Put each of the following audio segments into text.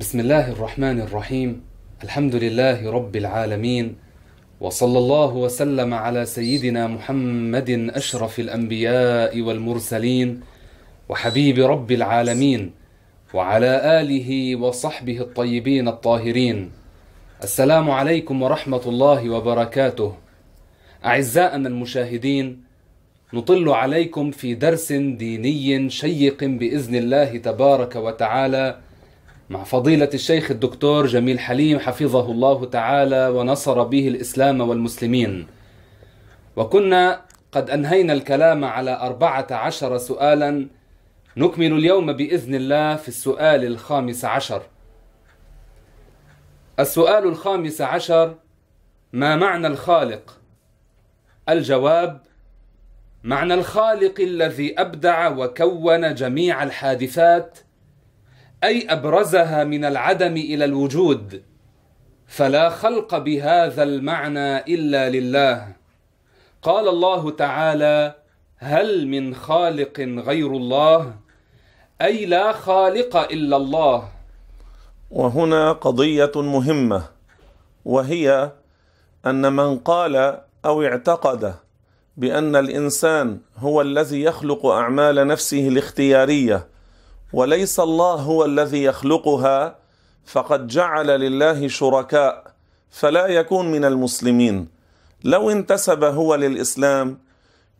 بسم الله الرحمن الرحيم. الحمد لله رب العالمين. وصلى الله وسلم على سيدنا محمد أشرف الأنبياء والمرسلين وحبيب رب العالمين وعلى آله وصحبه الطيبين الطاهرين. السلام عليكم ورحمة الله وبركاته. اعزائنا المشاهدين نطل عليكم في درس ديني شيق بإذن الله تبارك وتعالى مع فضيلة الشيخ الدكتور جميل حليم حفظه الله تعالى ونصر به الإسلام والمسلمين. وكنا قد أنهينا الكلام على أربعة عشر سؤالا نكمل اليوم بإذن الله في السؤال الخامس عشر. السؤال الخامس عشر ما معنى الخالق؟ الجواب معنى الخالق الذي أبدع وكون جميع الحادثات أي أبرزها من العدم إلى الوجود فلا خلق بهذا المعنى إلا لله. قال الله تعالى هل من خالق غير الله؟ أي لا خالق إلا الله. وهنا قضية مهمة وهي أن من قال أو اعتقد بأن الإنسان هو الذي يخلق أعمال نفسه الاختيارية وليس الله هو الذي يخلقها فقد جعل لله شركاء فلا يكون من المسلمين. لو انتسب هو للإسلام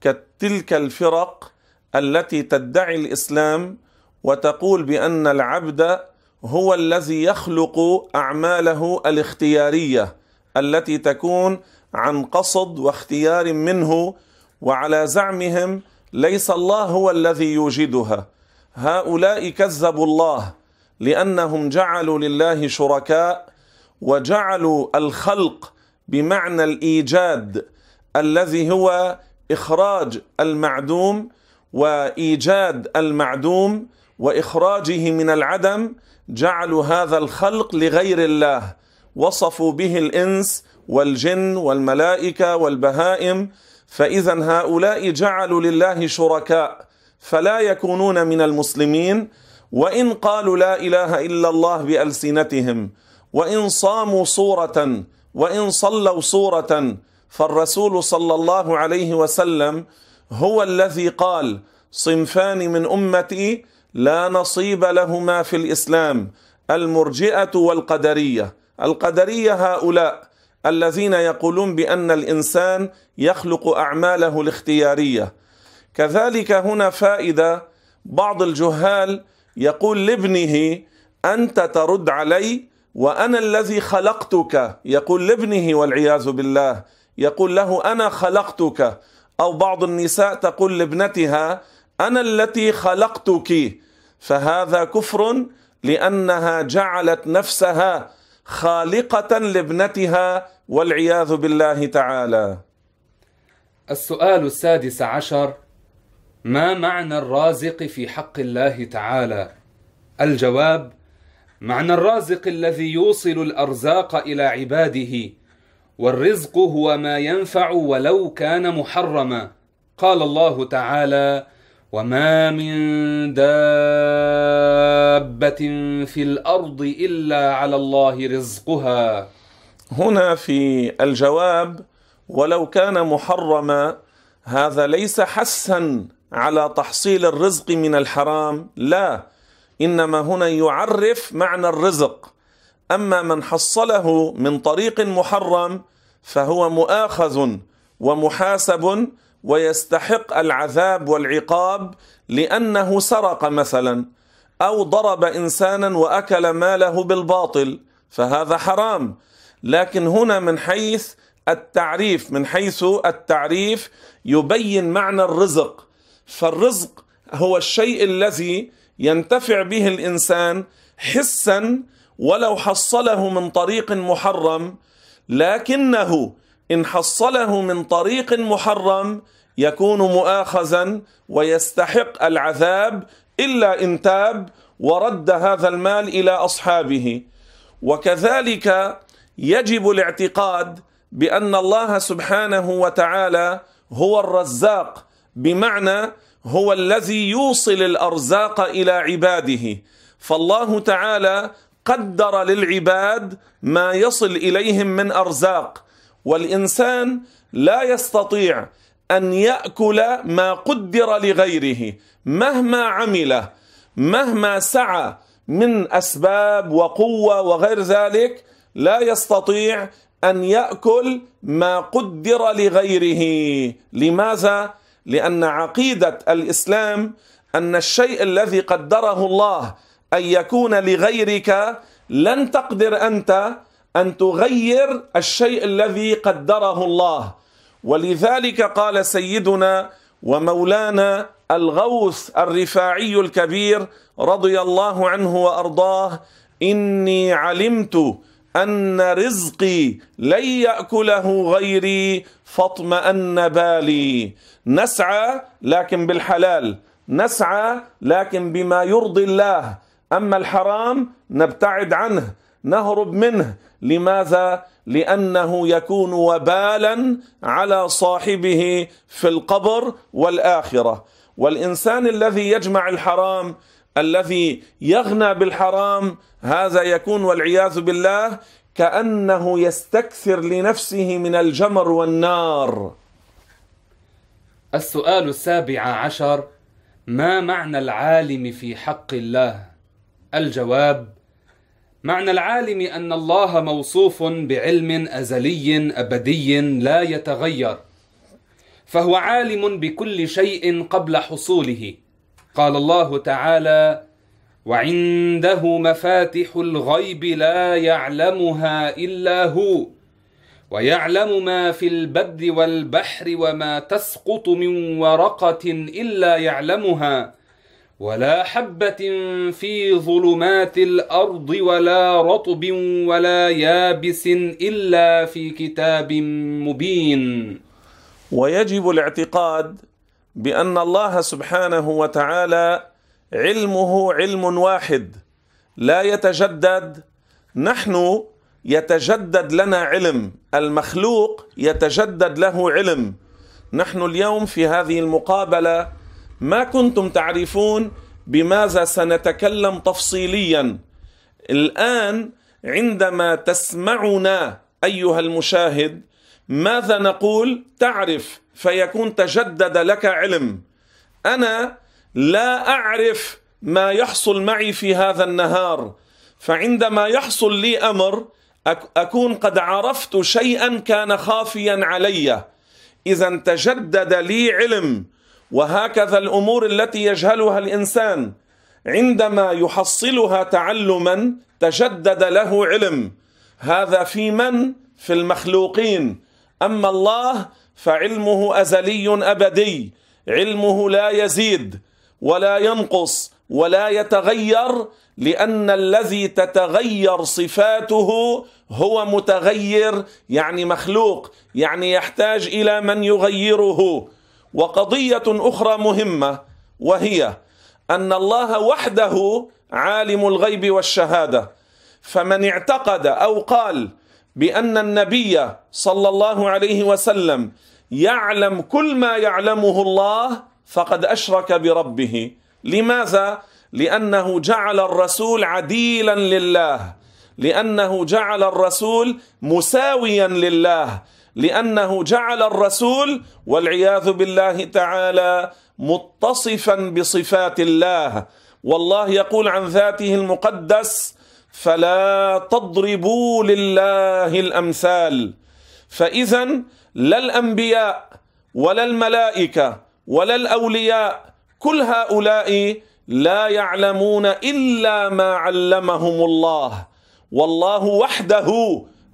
كتلك الفرق التي تدعي الإسلام وتقول بأن العبد هو الذي يخلق أعماله الاختيارية التي تكون عن قصد واختيار منه وعلى زعمهم ليس الله هو الذي يوجدها. هؤلاء كذبوا الله لأنهم جعلوا لله شركاء وجعلوا الخلق بمعنى الإيجاد الذي هو إخراج المعدوم وإيجاد المعدوم وإخراجه من العدم جعلوا هذا الخلق لغير الله. وصفوا به الإنس والجن والملائكة والبهائم. فاذا هؤلاء جعلوا لله شركاء. فلا يكونون من المسلمين. وإن قالوا لا إله إلا الله بألسنتهم وإن صاموا صورة وإن صلوا صورة فالرسول صلى الله عليه وسلم هو الذي قال صنفان من أمتي لا نصيب لهما في الإسلام المرجئة والقدرية. القدرية هؤلاء الذين يقولون بأن الإنسان يخلق أعماله الاختيارية. كذلك هنا فائدة بعض الجهال يقول لابنه أنت ترد علي وأنا الذي خلقتك. يقول لابنه والعياذ بالله. يقول له أنا خلقتك. أو بعض النساء تقول لابنتها أنا التي خلقتك. فهذا كفر لأنها جعلت نفسها خالقة لابنتها والعياذ بالله تعالى. السؤال السادس عشر ما معنى الرازق في حق الله تعالى؟ الجواب معنى الرازق الذي يوصل الأرزاق إلى عباده والرزق هو ما ينفع ولو كان محرما. قال الله تعالى وما من دابه في الأرض الا على الله رزقها. هنا في الجواب ولو كان محرما هذا ليس حسا. على تحصيل الرزق من الحرام. لا إنما هنا يعرف معنى الرزق. أما من حصله من طريق محرم فهو مؤاخذ ومحاسب ويستحق العذاب والعقاب لأنه سرق مثلا أو ضرب انسانا وأكل ماله بالباطل فهذا حرام. لكن هنا من حيث التعريف من حيث التعريف يبين معنى الرزق. فالرزق هو الشيء الذي ينتفع به الإنسان حسا ولو حصله من طريق محرم لكنه إن حصله من طريق محرم يكون مؤاخذا ويستحق العذاب إلا إن تاب ورد هذا المال إلى أصحابه. وكذلك يجب الاعتقاد بأن الله سبحانه وتعالى هو الرزاق بمعنى هو الذي يوصل الأرزاق إلى عباده. فالله تعالى قدر للعباد ما يصل إليهم من أرزاق. والإنسان لا يستطيع أن يأكل ما قدر لغيره مهما عمل مهما سعى من أسباب وقوة وغير ذلك لا يستطيع أن يأكل ما قدر لغيره. لماذا؟ لأن عقيدة الإسلام أن الشيء الذي قدره الله أن يكون لغيرك لن تقدر أنت أن تغير الشيء الذي قدره الله. ولذلك قال سيدنا ومولانا الغوث الرفاعي الكبير رضي الله عنه وأرضاه إني علمت أن رزقي لن يأكله غيري فاطمأن بالي. نسعى لكن بالحلال نسعى لكن بما يرضي الله. أما الحرام نبتعد عنه نهرب منه. لماذا؟ لأنه يكون وبالا على صاحبه في القبر والآخرة. والإنسان الذي يجمع الحرام الذي يغنى بالحرام هذا يكون والعياذ بالله كأنه يستكثر لنفسه من الجمر والنار. السؤال السابع عشر ما معنى العالم في حق الله؟ الجواب معنى العالم أن الله موصوف بعلم أزلي أبدي لا يتغير فهو عالم بكل شيء قبل حصوله. قال الله تعالى وعنده مفاتح الغيب لا يعلمها إلا هو ويعلم ما في البر والبحر وما تسقط من ورقة إلا يعلمها ولا حبة في ظلمات الأرض ولا رطب ولا يابس إلا في كتاب مبين. ويجب الاعتقاد بأن الله سبحانه وتعالى علمه علم واحد. لا يتجدد نحن يتجدد لنا علم. المخلوق يتجدد له علم. نحن اليوم في هذه المقابلة ما كنتم تعرفون بماذا سنتكلم تفصيليا. الآن عندما تسمعنا أيها المشاهد ماذا نقول؟ تعرف فيكون تجدد لك علم. أنا لا أعرف ما يحصل معي في هذا النهار. فعندما يحصل لي أمر أكون قد عرفت شيئا كان خافيا علي. اذا تجدد لي علم. وهكذا الأمور التي يجهلها الإنسان. عندما يحصلها تعلما تجدد له علم. هذا في من؟ في المخلوقين. أما الله فعلمه أزلي أبدي علمه لا يزيد ولا ينقص ولا يتغير لأن الذي تتغير صفاته هو متغير يعني مخلوق يعني يحتاج إلى من يغيره. وقضية أخرى مهمة وهي أن الله وحده عالم الغيب والشهادة. فمن اعتقد أو قال بأن النبي صلى الله عليه وسلم يعلم كل ما يعلمه الله فقد أشرك بربه. لماذا؟ لأنه جعل الرسول عديلا لله. لأنه جعل الرسول مساويا لله. لأنه جعل الرسول والعياذ بالله تعالى متصفا بصفات الله. والله يقول عن ذاته المقدس فلا تضربوا لله الأمثال. فاذا لا الأنبياء ولا الملائكة ولا الأولياء كل هؤلاء لا يعلمون إلا ما علمهم الله. والله وحده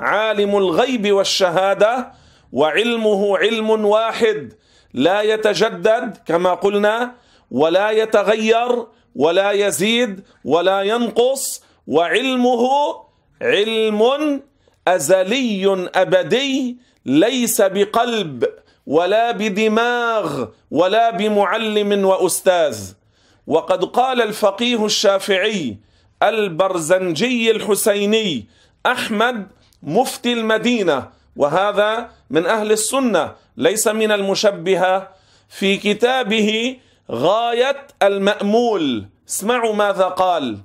عالم الغيب والشهادة وعلمه علم واحد. لا يتجدد كما قلنا ولا يتغير ولا يزيد ولا ينقص. وعلمه علم أزلي أبدي ليس بقلب ولا بدماغ ولا بمعلم وأستاذ. وقد قال الفقيه الشافعي البرزنجي الحسيني أحمد مفتي المدينة وهذا من أهل السنة ليس من المشبهه في كتابه غاية المأمول. اسمعوا ماذا قال.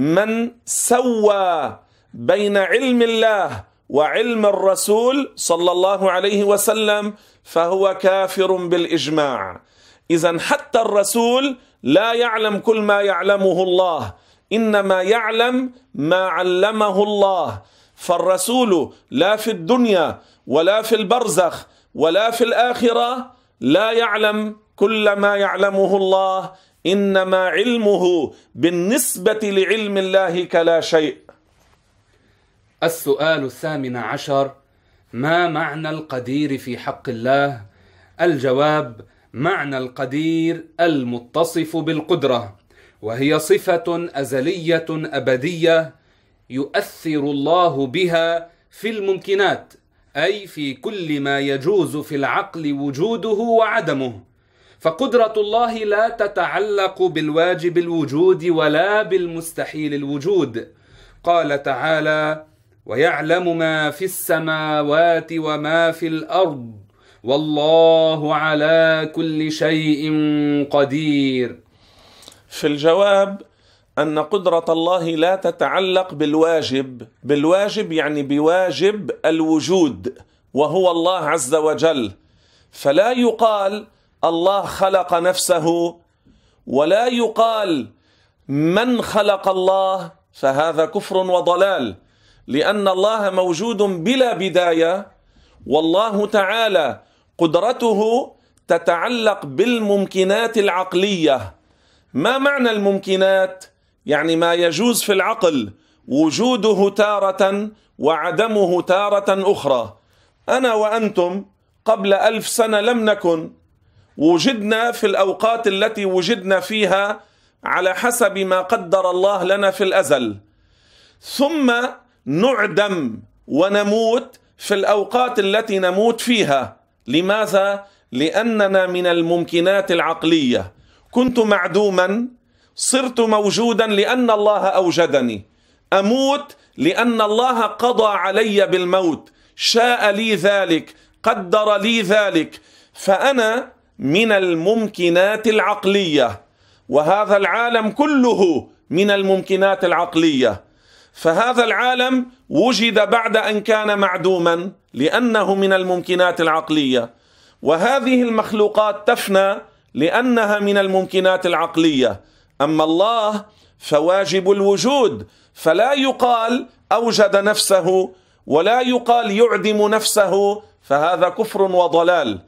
من سوى بين علم الله وعلم الرسول صلى الله عليه وسلم فهو كافر بالإجماع. اذا حتى الرسول لا يعلم كل ما يعلمه الله إنما يعلم ما علمه الله. فالرسول لا في الدنيا ولا في البرزخ ولا في الآخرة لا يعلم كل ما يعلمه الله إنما علمه بالنسبة لعلم الله كلا شيء. السؤال الثامن عشر ما معنى القدير في حق الله؟ الجواب معنى القدير المتصف بالقدرة وهي صفة أزلية أبدية يؤثر الله بها في الممكنات أي في كل ما يجوز في العقل وجوده وعدمه. فقدرة الله لا تتعلق بالواجب الوجود ولا بالمستحيل الوجود. قال تعالى ويعلم ما في السماوات وما في الأرض والله على كل شيء قدير. في الجواب أن قدرة الله لا تتعلق بالواجب. بالواجب يعني بواجب الوجود وهو الله عز وجل. فلا يقال الله خلق نفسه ولا يقال من خلق الله فهذا كفر وضلال. لأن الله موجود بلا بداية والله تعالى قدرته تتعلق بالممكنات العقلية. ما معنى الممكنات؟ يعني ما يجوز في العقل وجوده تارة وعدمه تارة أخرى. أنا وأنتم قبل ألف سنة لم نكن وجدنا في الأوقات التي وجدنا فيها على حسب ما قدر الله لنا في الأزل. ثم نعدم ونموت في الأوقات التي نموت فيها. لماذا؟ لأننا من الممكنات العقلية. كنت معدوما صرت موجودا لأن الله أوجدني. أموت لأن الله قضى علي بالموت. شاء لي ذلك قدر لي ذلك. فأنا من الممكنات العقلية وهذا العالم كله من الممكنات العقلية. فهذا العالم وجد بعد أن كان معدوما لأنه من الممكنات العقلية. وهذه المخلوقات تفنى لأنها من الممكنات العقلية. أما الله فواجب الوجود فلا يقال أوجد نفسه ولا يقال يعدم نفسه فهذا كفر وضلال.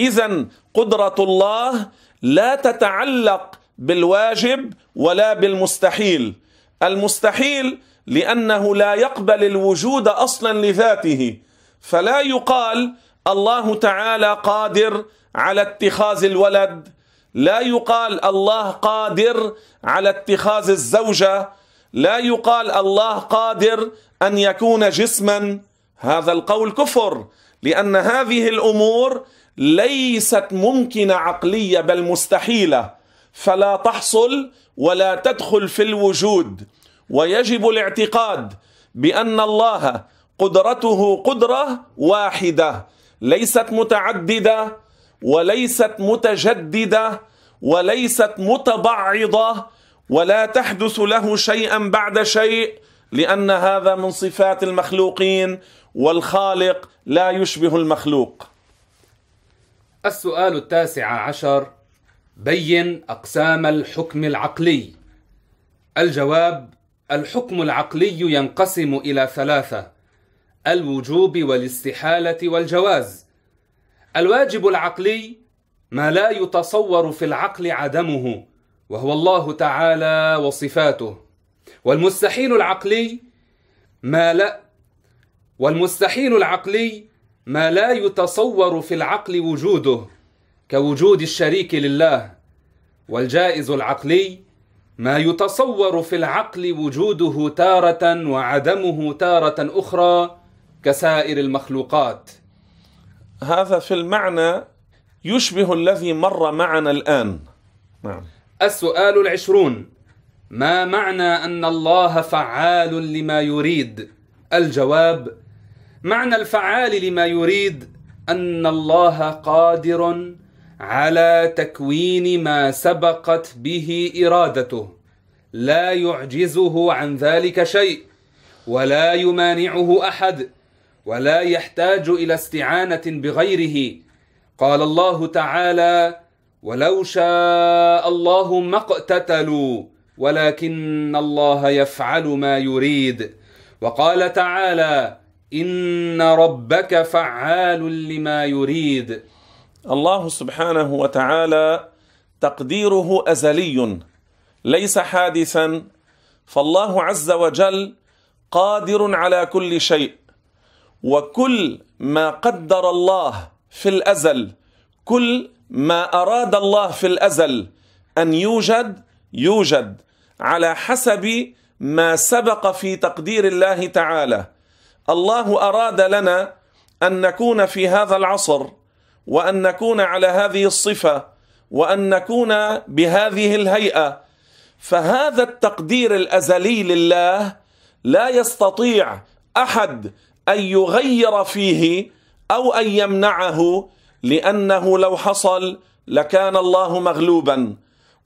اذا قدرة الله لا تتعلق بالواجب ولا بالمستحيل. المستحيل لأنه لا يقبل الوجود أصلا لذاته. فلا يقال الله تعالى قادر على اتخاذ الولد. لا يقال الله قادر على اتخاذ الزوجة. لا يقال الله قادر أن يكون جسما. هذا القول كفر لأن هذه الأمور ليست ممكنة عقلية بل مستحيلة. فلا تحصل ولا تدخل في الوجود. ويجب الاعتقاد بأن الله قدرته قدرة واحدة. ليست متعددة وليست متجددة وليست متبعضة. ولا تحدث له شيئا بعد شيء لأن هذا من صفات المخلوقين والخالق لا يشبه المخلوق. السؤال التاسع عشر بين أقسام الحكم العقلي. الجواب الحكم العقلي ينقسم إلى ثلاثة الوجوب والاستحالة والجواز. الواجب العقلي ما لا يتصور في العقل عدمه وهو الله تعالى وصفاته. والمستحيل العقلي ما لا والمستحيل العقلي ما لا يتصور في العقل وجوده كوجود الشريك لله والجائز العقلي ما يتصور في العقل وجوده تارة وعدمه تارة أخرى كسائر المخلوقات. هذا في المعنى يشبه الذي مر معنا الآن. نعم. السؤال العشرون ما معنى أن الله فعال لما يريد؟ الجواب معنى الفعال لما يريد أن الله قادر على تكوين ما سبقت به إرادته. لا يعجزه عن ذلك شيء ولا يمانعه أحد ولا يحتاج إلى استعانة بغيره. قال الله تعالى ولو شاء الله ما اقتتلوا ولكن الله يفعل ما يريد وقال تعالى إن ربك فعال لما يريد. الله سبحانه وتعالى تقديره أزلي ليس حادثا فالله عز وجل قادر على كل شيء وكل ما قدر الله في الأزل كل ما أراد الله في الأزل أن يوجد يوجد على حسب ما سبق في تقدير الله تعالى. الله أراد لنا أن نكون في هذا العصر وأن نكون على هذه الصفة وأن نكون بهذه الهيئة. فهذا التقدير الأزلي لله لا يستطيع أحد أن يغير فيه أو أن يمنعه لأنه لو حصل لكان الله مغلوبا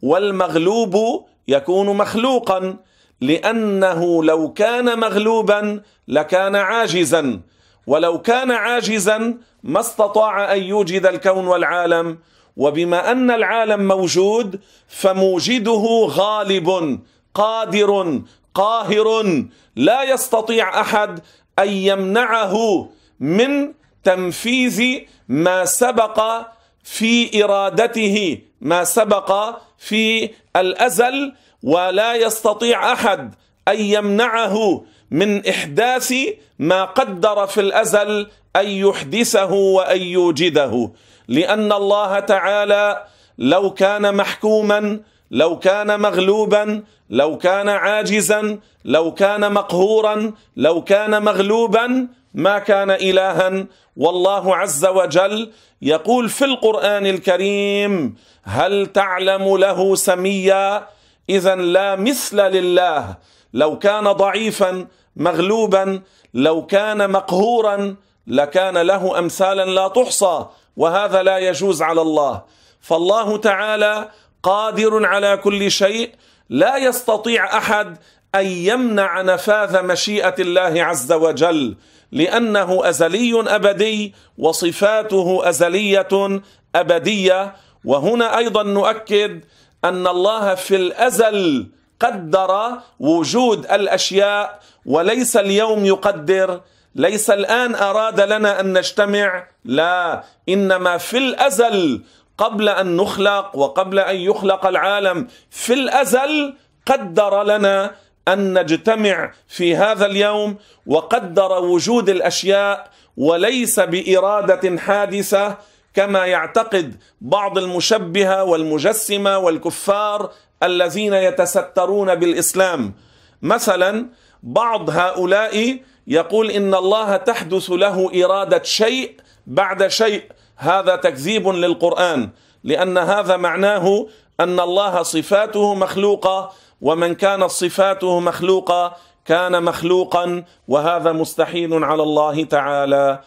والمغلوب يكون مخلوقا. لأنه لو كان مغلوبا لكان عاجزا. ولو كان عاجزا ما استطاع أن يوجد الكون والعالم. وبما أن العالم موجود فموجده غالب قادر قاهر. لا يستطيع أحد أن يمنعه من تنفيذ ما سبق في إرادته ما سبق في الأزل ولا يستطيع أحد أن يمنعه من إحداث ما قدر في الأزل أن يحدثه وأن يوجده. لأن الله تعالى لو كان محكوما لو كان مغلوبا لو كان عاجزا لو كان مقهورا لو كان مغلوبا ما كان الها. والله عز وجل يقول في القرآن الكريم هل تعلم له سميا اذا لا مثل لله. لو كان ضعيفا مغلوبا لو كان مقهورا لكان له امثالا لا تحصى وهذا لا يجوز على الله. فالله تعالى قادر على كل شيء لا يستطيع أحد أن يمنع نفاذ مشيئة الله عز وجل لأنه أزلي أبدي وصفاته أزلية أبدية. وهنا أيضا نؤكد أن الله في الأزل قدر وجود الأشياء وليس اليوم يقدر. ليس الآن أراد لنا أن نجتمع. لا إنما في الأزل قبل أن نخلق وقبل أن يخلق العالم. في الأزل قدر لنا أن نجتمع في هذا اليوم وقدر وجود الأشياء وليس بإرادة حادثة. كما يعتقد بعض المشبهة والمجسمة والكفار الذين يتسترون بالإسلام. مثلا بعض هؤلاء يقول إن الله تحدث له إرادة شيء بعد شيء. هذا تكذيب للقرآن لأن هذا معناه أن الله صفاته مخلوقة ومن كانت صفاته مخلوقة كان مخلوقا وهذا مستحيل على الله تعالى.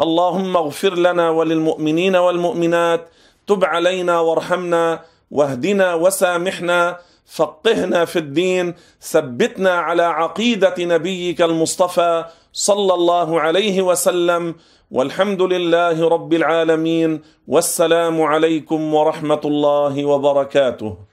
اللهم اغفر لنا وللمؤمنين والمؤمنات تب علينا وارحمنا واهدنا وسامحنا فقهنا في الدين ثبتنا على عقيدة نبيك المصطفى صلى الله عليه وسلم. والحمد لله رب العالمين والسلام عليكم ورحمة الله وبركاته.